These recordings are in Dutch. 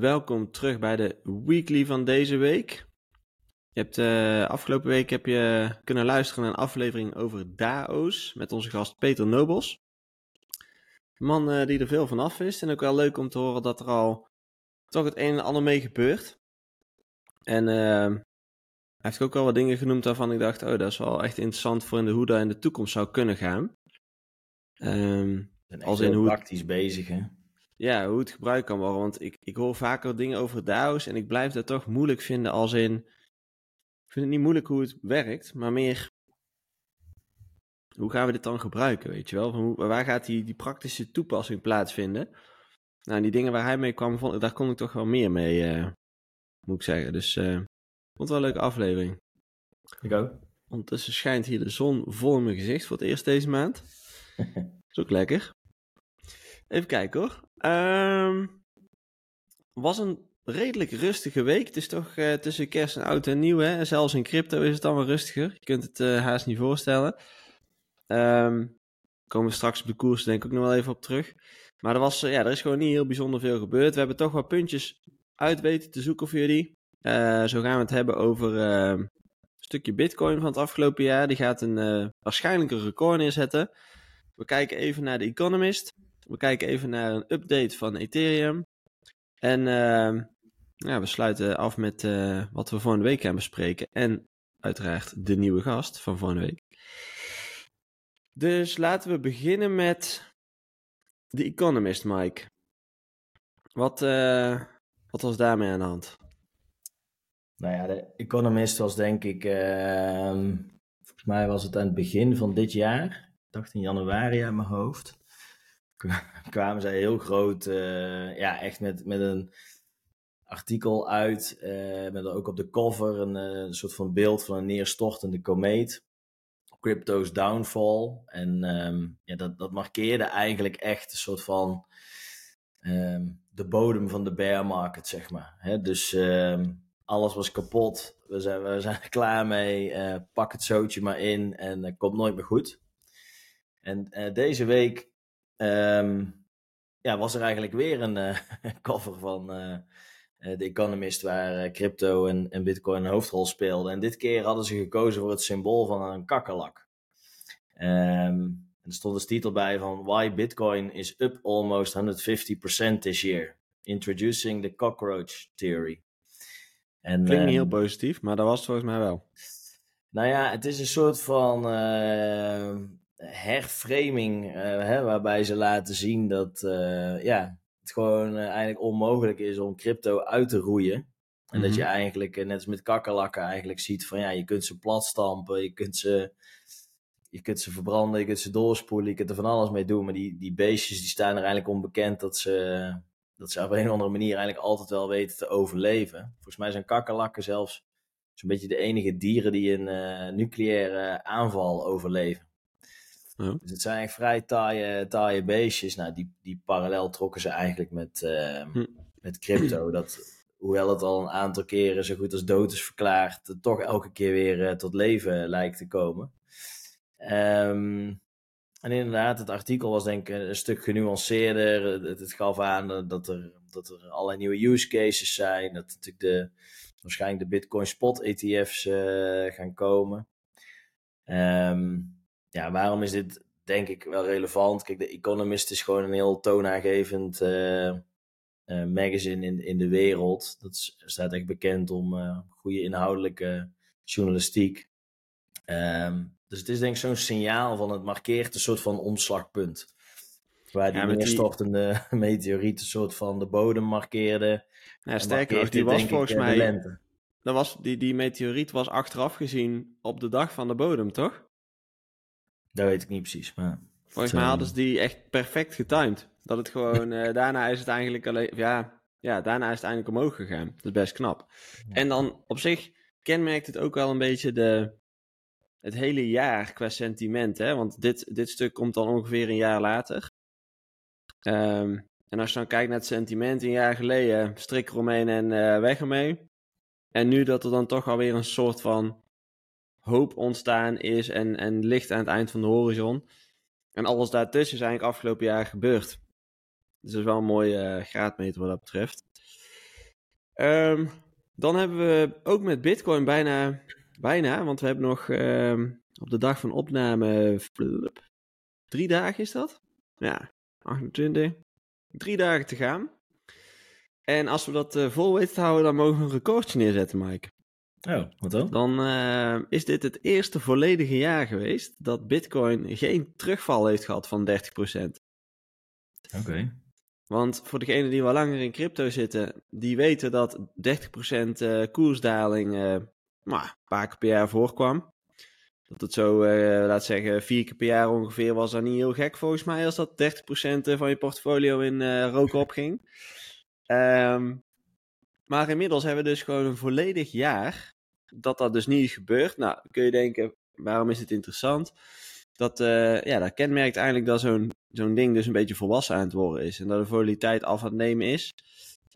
welkom terug bij de weekly van deze week. Je hebt, uh, afgelopen week heb je kunnen luisteren naar een aflevering over DAO's met onze gast Peter Nobels. Een man uh, die er veel van af is en ook wel leuk om te horen dat er al toch het een en ander mee gebeurt. En uh, hij heeft ook al wat dingen genoemd waarvan ik dacht, oh dat is wel echt interessant voor in de hoe dat in de toekomst zou kunnen gaan. Um, als in hoe praktisch bezig hè? Ja, hoe het gebruikt kan worden. Want ik, ik hoor vaker dingen over DAO's en ik blijf dat toch moeilijk vinden als in... Ik vind het niet moeilijk hoe het werkt, maar meer... Hoe gaan we dit dan gebruiken, weet je wel? Van hoe, waar gaat die, die praktische toepassing plaatsvinden? Nou, die dingen waar hij mee kwam, vond, daar kon ik toch wel meer mee, uh, moet ik zeggen. Dus uh, vond het wel een leuke aflevering. Ik ook. Ondertussen schijnt hier de zon vol in mijn gezicht voor het eerst deze maand. is ook lekker. Even kijken hoor. Um, was een redelijk rustige week. Het is toch uh, tussen kerst en oud en nieuw. Hè? En zelfs in crypto is het allemaal rustiger. Je kunt het uh, haast niet voorstellen. Um, komen we straks op de koers denk ik ook nog wel even op terug. Maar er, was, uh, ja, er is gewoon niet heel bijzonder veel gebeurd. We hebben toch wat puntjes uit weten te zoeken voor jullie. zo gaan we het hebben over een stukje bitcoin van het afgelopen jaar. Die gaat een waarschijnlijk een record neerzetten. We kijken even naar de Economist. We kijken even naar een update van Ethereum. En uh, ja, we sluiten af met uh, wat we volgende week gaan bespreken. En uiteraard de nieuwe gast van volgende week. Dus laten we beginnen met The Economist, Mike. Wat, uh, wat was daarmee aan de hand? Nou ja, de Economist was denk ik, uh, volgens mij was het aan het begin van dit jaar. Ik dacht in januari aan mijn hoofd. kwamen zij heel groot, uh, ja, echt met, met een artikel uit, uh, met ook op de cover een, uh, een, soort van beeld van een neerstortende komeet. Crypto's downfall. En um, ja, dat, dat markeerde eigenlijk echt een soort van um, de bodem van de bear market, zeg maar. Hè? Dus um, alles was kapot. We zijn, we zijn er klaar mee. pak het zootje maar in en het komt nooit meer goed. En deze week Um, ja, was er eigenlijk weer een uh, cover van uh, The Economist waar crypto en, en bitcoin een hoofdrol speelden. En dit keer hadden ze gekozen voor het symbool van een kakkerlak. Um, er stond een titel bij van Why Bitcoin is up almost 150% this year. Introducing the cockroach theory. En, Klinkt niet heel positief, maar dat was het volgens mij wel. Nou ja, het is een soort van uh, herframing, uh, hè, waarbij ze laten zien dat uh, ja, het gewoon uh, eigenlijk onmogelijk is om crypto uit te roeien. En dat je mhm. eigenlijk, net als met kakkerlakken, eigenlijk ziet van ja, je kunt ze platstampen, je kunt ze, je kunt ze verbranden, je kunt ze doorspoelen, je kunt er van alles mee doen. Maar die, die beestjes die staan er eigenlijk onbekend dat ze, dat ze op een of andere manier eigenlijk altijd wel weten te overleven. Volgens mij zijn kakkerlakken zelfs zo'n beetje de enige dieren die een nucleaire aanval overleven. Ja. Dus het zijn eigenlijk vrij taaie, taaie beestjes. Nou, die, die parallel trokken ze eigenlijk met, uh, hm. met crypto. Dat, hoewel het al een aantal keren zo goed als dood is verklaard, het toch elke keer weer uh, tot leven lijkt te komen. Um, en inderdaad, het artikel was denk ik een stuk genuanceerder. Het, het gaf aan dat er, dat er allerlei nieuwe use cases zijn. Dat natuurlijk de, waarschijnlijk de Bitcoin Spot ETF's uh, eh, gaan komen. Um, ja, waarom is dit denk ik wel relevant? Kijk, de Economist is gewoon een heel toonaangevend uh, uh, magazine in, in de wereld. Dat is, staat echt bekend om uh, goede inhoudelijke journalistiek. Um, dus het is denk ik zo'n signaal van het markeert een soort van omslagpunt. Waar die ja, neerstortende die... meteoriet een soort van de bodem markeerde. Ja, sterker nog, die was volgens mij... Dat was, die, die meteoriet was achteraf gezien op de dag van de bodem, toch? Dat weet ik niet precies, maar... Volgens mij hadden ze die echt perfect getimed. Dat het gewoon... uh, daarna is het eigenlijk alleen... Ja, ja, daarna is het eigenlijk omhoog gegaan. Dat is best knap. En dan op zich kenmerkt het ook wel een beetje de, het hele jaar qua sentiment. Hè? Want dit, dit stuk komt dan ongeveer een jaar later. Um, en als je dan kijkt naar het sentiment een jaar geleden, strik eromheen en uh, weg ermee. En nu dat er dan toch alweer een soort van hoop ontstaan is en, en licht aan het eind van de horizon. En alles daartussen is eigenlijk afgelopen jaar gebeurd. Dus dat is wel een mooie uh, graadmeter wat dat betreft. Ehm, dan hebben we ook met Bitcoin bijna, bijna want we hebben nog ehm, op de dag van opname drie dagen is dat? Ja, 28. Drie dagen te gaan. En als we dat uh, vol weten te houden, dan mogen we een recordje neerzetten, Mike. Oh, wat dan? Dan uh, is dit het eerste volledige jaar geweest dat Bitcoin geen terugval heeft gehad van 30%. Oké. Okay. Want voor degenen die wel langer in crypto zitten, die weten dat 30% uh, koersdaling uh, nou, een paar keer per jaar voorkwam. Dat het zo, laat zeggen, vier keer per jaar ongeveer was dat niet heel gek volgens mij als dat 30% van je portfolio in rook opging. Um, maar inmiddels hebben we dus gewoon een volledig jaar dat dat dus niet gebeurd. Nou, kun je denken, waarom is het interessant? Dat, uh, ja, dat kenmerkt eigenlijk dat zo'n zo'n ding dus een beetje volwassen aan het worden is. En dat de volatiliteit af aan het nemen is.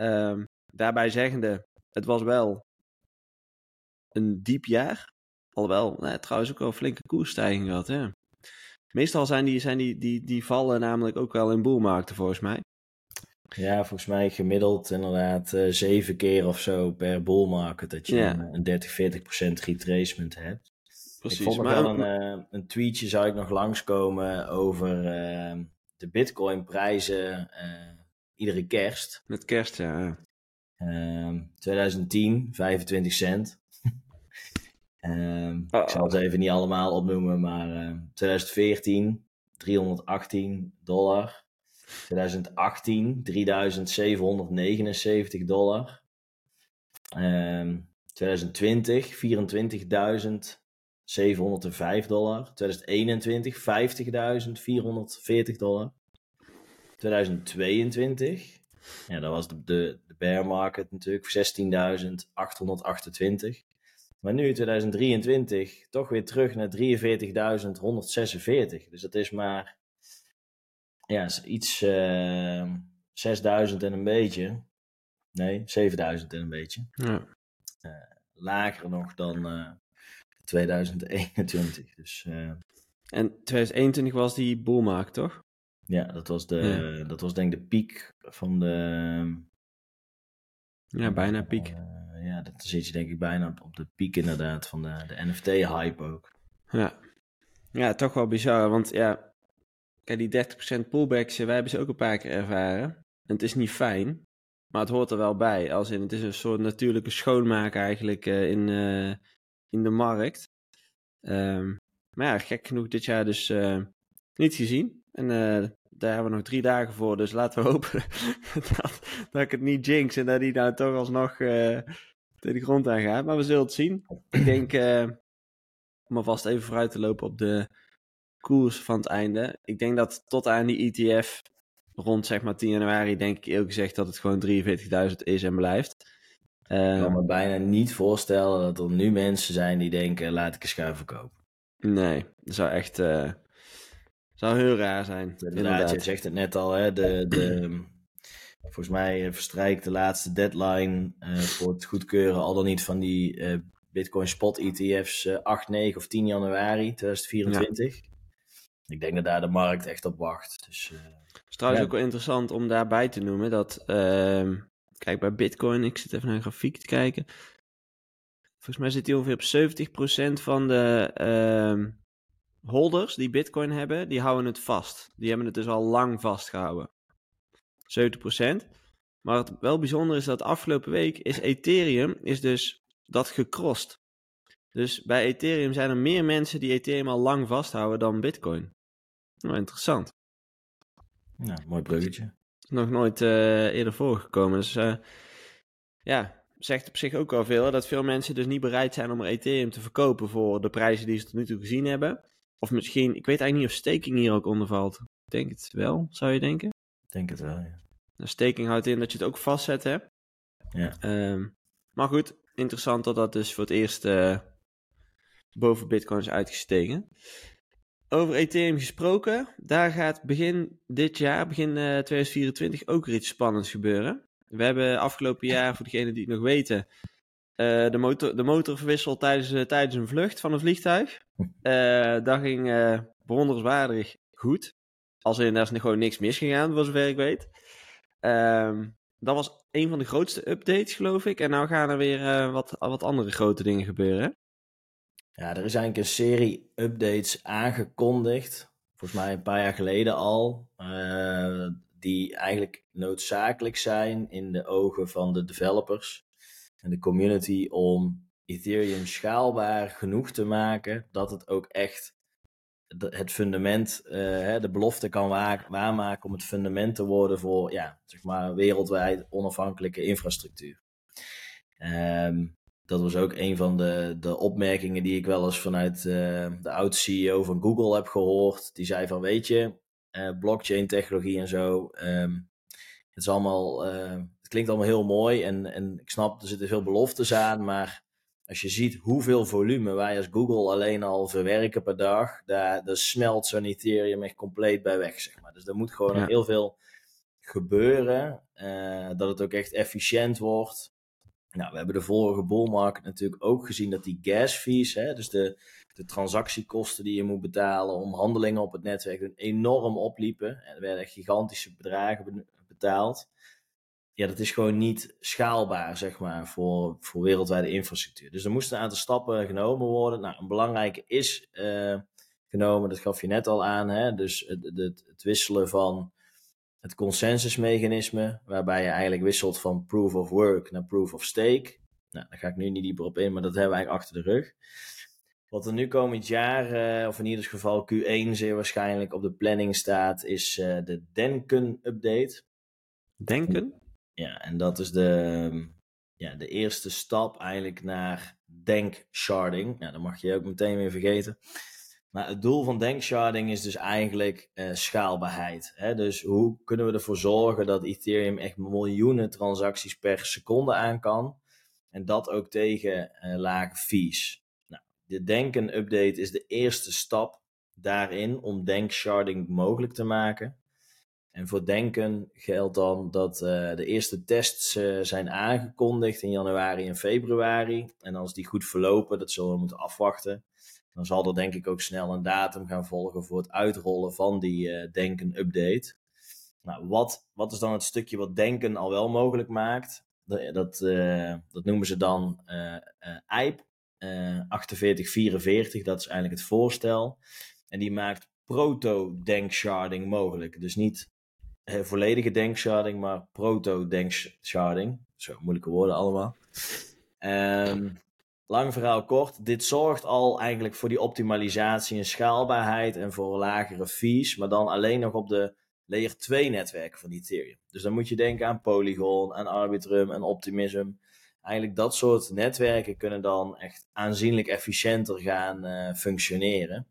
Um, daarbij zeggende, het was wel een diep jaar. Alhoewel, nou, trouwens ook wel een flinke koersstijging gehad. Hè? Meestal zijn, die, zijn die, die, die vallen namelijk ook wel in boelmarkten volgens mij. Ja, volgens mij gemiddeld inderdaad uh, zeven keer of zo per bull market dat je ja. een, 30, 40 procent retracement hebt. Precies. Ik vond nog maar... wel een, uh, een tweetje zou ik nog langskomen over uh, de bitcoin prijzen iedere kerst. Met kerst, ja. 2010, 25 cent. um, oh, ik zal ze even niet allemaal opnoemen, maar 2014, 318 dollar. 2018 3779 dollar. Um, 2020 24.705 dollar. 2021 50.440 dollar. 2022, ja, dat was de, de, de bear market natuurlijk, 16.828. Maar nu 2023 toch weer terug naar 43.146. Dus dat is maar ja, iets uh, ehm, 6000 en een beetje. Nee, 7000 en een beetje. Ja. Uh, lager nog dan uh, 2021. Dus, uh, en 2021 was die boelmaak, toch? Ja, dat was, de, ja. dat was denk ik de piek van de... Ja, bijna piek. ja, dat zit je denk ik bijna op de piek inderdaad van de, de NFT-hype ook. Ja. ja, toch wel bizar, want ja, Die 30% pullbacks, wij hebben ze ook een paar keer ervaren. En het is niet fijn, maar het hoort er wel bij. Als in, het is een soort natuurlijke schoonmaak eigenlijk uh, in, uh, in de markt. Um, maar ja, gek genoeg dit jaar dus uh, niet gezien. En daar hebben we nog drie dagen voor. Dus laten we hopen dat, dat ik het niet jinx en dat die nou toch alsnog tegen de grond aan gaat. Maar we zullen het zien. Ik denk, om alvast even vooruit te lopen op de koers van het einde. Ik denk dat tot aan die ETF rond zeg maar 10 januari denk ik eerlijk gezegd dat het gewoon 43.000 is en blijft. Ik kan me ehm, bijna niet voorstellen dat er nu mensen zijn die denken laat ik een schuif verkopen. Nee, dat zou echt uh, zou heel raar zijn. Inderdaad, je zegt het net al, hè, de, de, volgens mij verstrijkt de laatste deadline uh, voor het goedkeuren al dan niet van die Bitcoin spot ETF's 8, 9 of 10 januari 2024. Ja. Ik denk dat daar de markt echt op wacht. Dus, uh, het is trouwens ook wel interessant om daarbij te noemen dat, uh, kijk bij Bitcoin, ik zit even naar een grafiek te kijken. Volgens mij zit hij ongeveer op 70% van de uh, holders die Bitcoin hebben, die houden het vast. Die hebben het dus al lang vastgehouden. 70%. Maar het wel bijzonder is dat afgelopen week is Ethereum is dus dat gecrossed. Dus bij Ethereum zijn er meer mensen die Ethereum al lang vasthouden dan Bitcoin. Nou, interessant. Ja, mooi bruggetje. Nog nooit uh, eerder voorgekomen. Dus uh, ja, zegt op zich ook wel veel. dat veel mensen dus niet bereid zijn om er Ethereum te verkopen voor de prijzen die ze tot nu toe gezien hebben. Of misschien, ik weet eigenlijk niet of staking hier ook onder valt. Ik denk het wel, zou je denken? Ik denk het wel, ja. De staking houdt in dat je het ook vastzet hebt. Ja. Um, maar goed, interessant dat dat dus voor het eerst uh, boven Bitcoin is uitgestegen. Over Ethereum gesproken, daar gaat begin dit jaar, begin uh, 2024, ook weer iets spannends gebeuren. We hebben afgelopen jaar, voor degenen die het nog weten, uh, de, motor, de motor verwisseld tijdens, uh, tijdens een vlucht van een vliegtuig. Dat ging bewonderenswaardig goed. Als in, daar is gewoon niks misgegaan, voor zover ik weet. Um, dat was een van de grootste updates, geloof ik. En nou gaan er weer wat, wat andere grote dingen gebeuren. Ja, er is eigenlijk een serie updates aangekondigd. Volgens mij een paar jaar geleden al. Uh, die eigenlijk noodzakelijk zijn in de ogen van de developers en de community om Ethereum schaalbaar genoeg te maken dat het ook echt het fundament, uh, de belofte kan waarmaken om het fundament te worden voor ja, zeg maar wereldwijd onafhankelijke infrastructuur. Um, dat was ook een van de, de opmerkingen die ik wel eens vanuit uh, de oud-CEO van Google heb gehoord. Die zei van, weet je, uh, blockchain technologie en zo, um, het is allemaal, het klinkt allemaal heel mooi en, en ik snap, er zitten veel beloftes aan, maar als je ziet hoeveel volume wij als Google alleen al verwerken per dag, daar, daar smelt zo'n Ethereum echt compleet bij weg, zeg maar. Dus er moet gewoon heel veel gebeuren, dat het ook echt efficiënt wordt. Nou, we hebben de vorige bull market natuurlijk ook gezien dat die gas fees, hè, dus de, de transactiekosten die je moet betalen om handelingen op het netwerk, enorm opliepen. En er werden gigantische bedragen betaald ja, dat is gewoon niet schaalbaar, zeg maar, voor, voor wereldwijde infrastructuur. Dus er moesten een aantal stappen genomen worden. Nou, een belangrijke is uh, genomen, dat gaf je net al aan, hè? dus het, het wisselen van het consensusmechanisme, waarbij je eigenlijk wisselt van proof of work naar proof of stake. Nou, daar ga ik nu niet dieper op in, maar dat hebben we eigenlijk achter de rug. Wat er nu komend jaar, uh, of in ieder geval Q1 zeer waarschijnlijk op de planning staat, is uh, de Denken-update. Denken? Ja, en dat is de, ja, de eerste stap eigenlijk naar denksharding. Ja, dat mag je ook meteen weer vergeten. Maar het doel van denksharding is dus eigenlijk uh, schaalbaarheid. Hè? Dus hoe kunnen we ervoor zorgen dat Ethereum echt miljoenen transacties per seconde aan kan? En dat ook tegen uh, lage fees. Nou, de Denken update is de eerste stap daarin om denksharding mogelijk te maken. En voor Denken geldt dan dat uh, de eerste tests zijn aangekondigd in januari en februari. En als die goed verlopen, dat zullen we moeten afwachten. Dan zal er denk ik ook snel een datum gaan volgen voor het uitrollen van die uh, Denken-update. Nou, wat, wat is dan het stukje wat Denken al wel mogelijk maakt? Dat, dat, dat noemen ze dan EIP 4844, dat is eigenlijk het voorstel. En die maakt proto-denksharding mogelijk. Dus niet eh, volledige denksharding, maar proto-denksharding. Zo, moeilijke woorden allemaal. Um, lang verhaal kort. Dit zorgt al eigenlijk voor die optimalisatie en schaalbaarheid en voor lagere fees, maar dan alleen nog op de layer 2 netwerken van Ethereum. Dus dan moet je denken aan Polygon, aan Arbitrum en Optimism. Eigenlijk dat soort netwerken kunnen dan echt aanzienlijk efficiënter gaan uh, functioneren.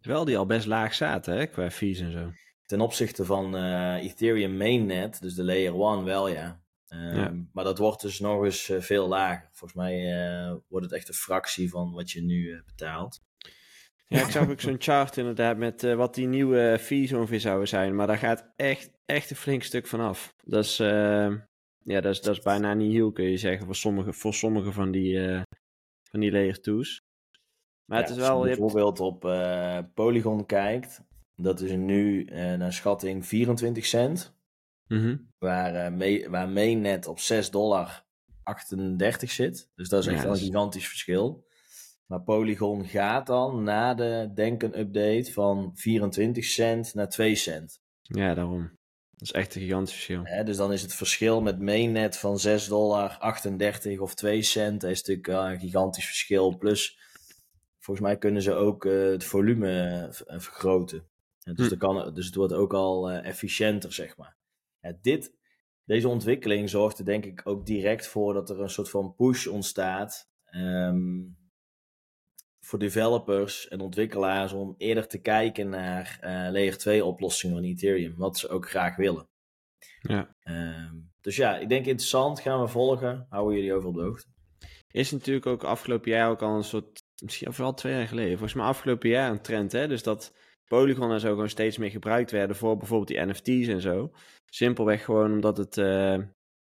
Terwijl die al best laag zaten hè, qua fees en zo ten opzichte van uh, Ethereum mainnet, dus de layer 1 wel ja. Um, ja. Maar dat wordt dus nog eens uh, veel lager. Volgens mij uh, wordt het echt een fractie van wat je nu betaalt. Ja, ik zag ook zo'n chart inderdaad met wat die nieuwe fees ongeveer zouden zijn. Maar daar gaat echt, echt een flink stuk vanaf. Dat is, ja, dat is, dat is bijna niet heel, kun je zeggen, voor sommige, voor sommige van die, van die layer 2's. Maar ja, het is wel... Als je bijvoorbeeld op Polygon kijkt, dat is nu naar schatting 24 cent. Mm waar, uh, mee, waar mainnet op 6 dollar 38 zit. Dus dat is echt ja, een gigantisch verschil. Maar Polygon gaat dan na de Denken-update van 24 cent naar 2 cent. Ja, daarom. Dat is echt een gigantisch verschil. Dus dan is het verschil met mainnet van 6 dollar 38 of 2 cent. Dat is natuurlijk uh, een gigantisch verschil. Plus, volgens mij kunnen ze ook uh, het volume vergroten dus, hm. kan, dus het wordt ook al efficiënter, zeg maar. Ja, dit, deze ontwikkeling zorgt er denk ik ook direct voor dat er een soort van push ontstaat um, voor developers en ontwikkelaars om eerder te kijken naar uh, layer 2 oplossingen van Ethereum, wat ze ook graag willen. Ja. Um, dus ja, ik denk interessant, gaan we volgen, houden jullie over op de hoogte. Is natuurlijk ook afgelopen jaar ook al een soort, misschien vooral twee jaar geleden, volgens mij afgelopen jaar een trend, hè? Dus dat Polygon en zo gewoon steeds meer gebruikt werden voor bijvoorbeeld die NFT's en zo. Simpelweg gewoon omdat het uh,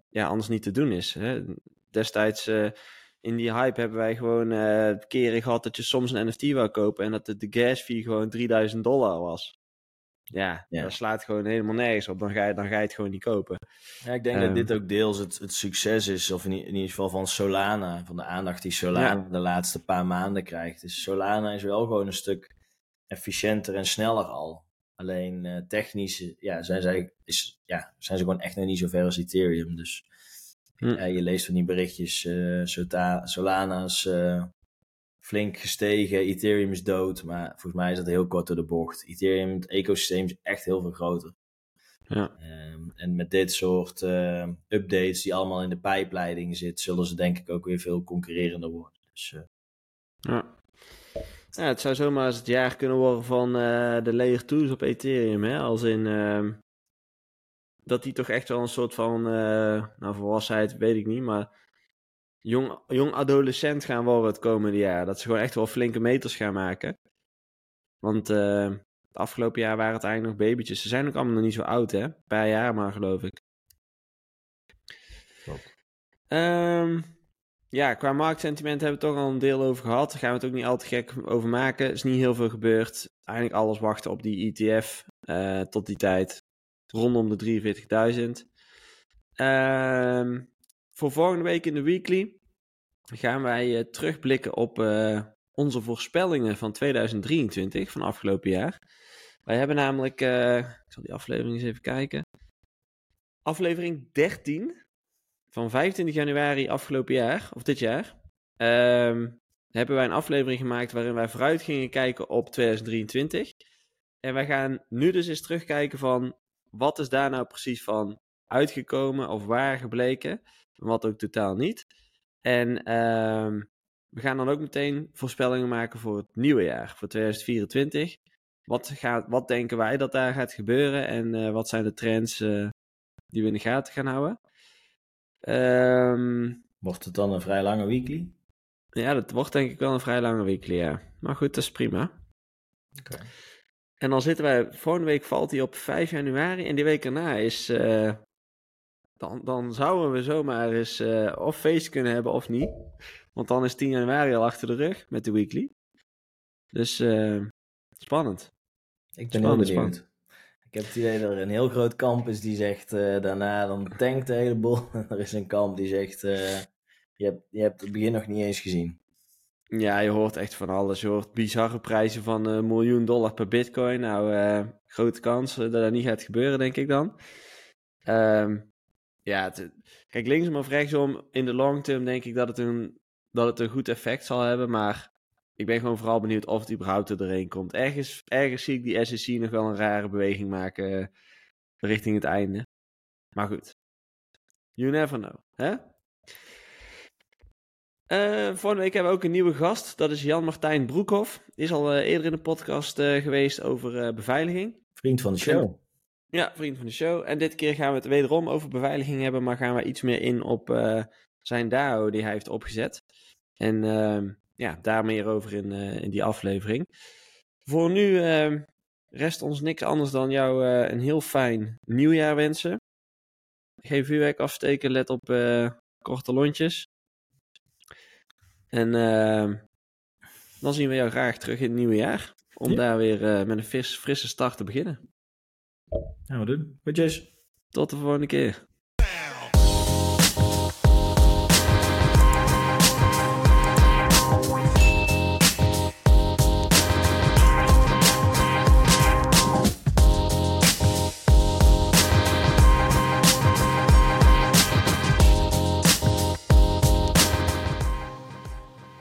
ja, anders niet te doen is. Hè? Destijds uh, in die hype hebben wij gewoon uh, keren gehad dat je soms een NFT wou kopen en dat de, de gas fee gewoon 3000 dollar was. ja, Ja. dat slaat gewoon helemaal nergens op. Dan ga je, dan ga je het gewoon niet kopen. Ja, ik denk Ehm. dat dit ook deels het, het succes is, of in, in ieder geval van Solana, van de aandacht die Solana de laatste paar maanden krijgt. Dus Solana is wel gewoon een stuk efficiënter en sneller al. Alleen eh, technisch ja, zijn, zij, is, ja, zijn ze gewoon echt nog niet zo ver als Ethereum. Dus Hm. ja, je leest van die berichtjes, eh, Sota- Solana is eh, flink gestegen, Ethereum is dood. Maar volgens mij is dat heel kort door de bocht. Ethereum, het ecosysteem is echt heel veel groter. Ja. Ehm, en met dit soort eh, updates die allemaal in de pijpleiding zitten, zullen ze denk ik ook weer veel concurrerender worden. Dus eh, Ja. Ja, het zou zomaar eens het jaar kunnen worden van eh, de layer 2's op Ethereum. Hè? Als in ehm, dat die toch echt wel een soort van, eh nou volwassenheid weet ik niet, maar jong, jong adolescent gaan worden het komende jaar. Dat ze gewoon echt wel flinke meters gaan maken. Want eh, het afgelopen jaar waren het eigenlijk nog babytjes. Ze zijn ook allemaal nog niet zo oud hè, een paar jaar maar geloof ik. Klopt. Ehm, ja, qua marktsentiment hebben we het toch al een deel over gehad. Daar gaan we het ook niet al te gek over maken. Er is niet heel veel gebeurd. Eigenlijk alles wachten op die ETF eh, tot die tijd. Rondom de 43.000. Ehm, voor volgende week in de weekly gaan wij eh, terugblikken op eh, onze voorspellingen van 2023 van afgelopen jaar. Wij hebben namelijk, ik zal die aflevering eens even kijken. Aflevering 13 van 25 januari afgelopen jaar, of dit jaar, ehm, hebben wij een aflevering gemaakt waarin wij vooruit gingen kijken op 2023. En wij gaan nu dus eens terugkijken van wat is daar nou precies van uitgekomen of waar gebleken, en wat ook totaal niet. En ehm, we gaan dan ook meteen voorspellingen maken voor het nieuwe jaar, voor 2024. Wat, gaat, wat denken wij dat daar gaat gebeuren en eh, wat zijn de trends eh, die we in de gaten gaan houden? Ehm, wordt het dan een vrij lange weekly? ja, dat wordt denk ik wel een vrij lange weekly, ja. Maar goed, dat is prima. Oké. En dan zitten wij, volgende week valt hij op 5 januari en die week erna is, eh, dan, dan zouden we zomaar eens eh, of feest kunnen hebben of niet. Want dan is 10 januari al achter de rug met de weekly. Dus eh, spannend. Ik ben Spannend, heel benieuwd. Ik heb het idee dat er een heel groot kamp is die zegt eh, daarna dan tankt de hele boel. En er is een kamp die zegt eh, je, hebt, je hebt het begin nog niet eens gezien. Ja, je hoort echt van alles. Je hoort bizarre prijzen van een miljoen dollar per bitcoin. Nou, eh, grote kans eh, dat dat niet gaat gebeuren, denk ik dan. Ehm, ja, kijk, linksom of rechtsom, in de long term denk ik dat het, een, dat het een goed effect zal hebben. Maar ik ben gewoon vooral benieuwd of het überhaupt er doorheen komt. Ergens, ergens zie ik die SEC nog wel een rare beweging maken eh, richting het einde. Maar goed. You never know, hè? Eh, volgende week hebben we ook een nieuwe gast. Dat is Jan-Martijn Broekhoff. Is al eh, eerder in de podcast geweest over beveiliging. Vriend van de show. Ja, vriend van de show. En dit keer gaan we het wederom over beveiliging hebben, maar gaan we iets meer in op zijn DAO die hij heeft opgezet. En ehm, ja, daar meer over in, eh, in die aflevering. Voor nu ehm, rest ons niks anders dan jou eh, een heel fijn nieuwjaar wensen. Geen vuurwerk afsteken, let op eh, korte lontjes. En ehm, dan zien we jou graag terug in het nieuwe jaar. Om Ja. daar weer met een fris, frisse start te beginnen. Gaan we doen. Goedjes. Tot de volgende keer.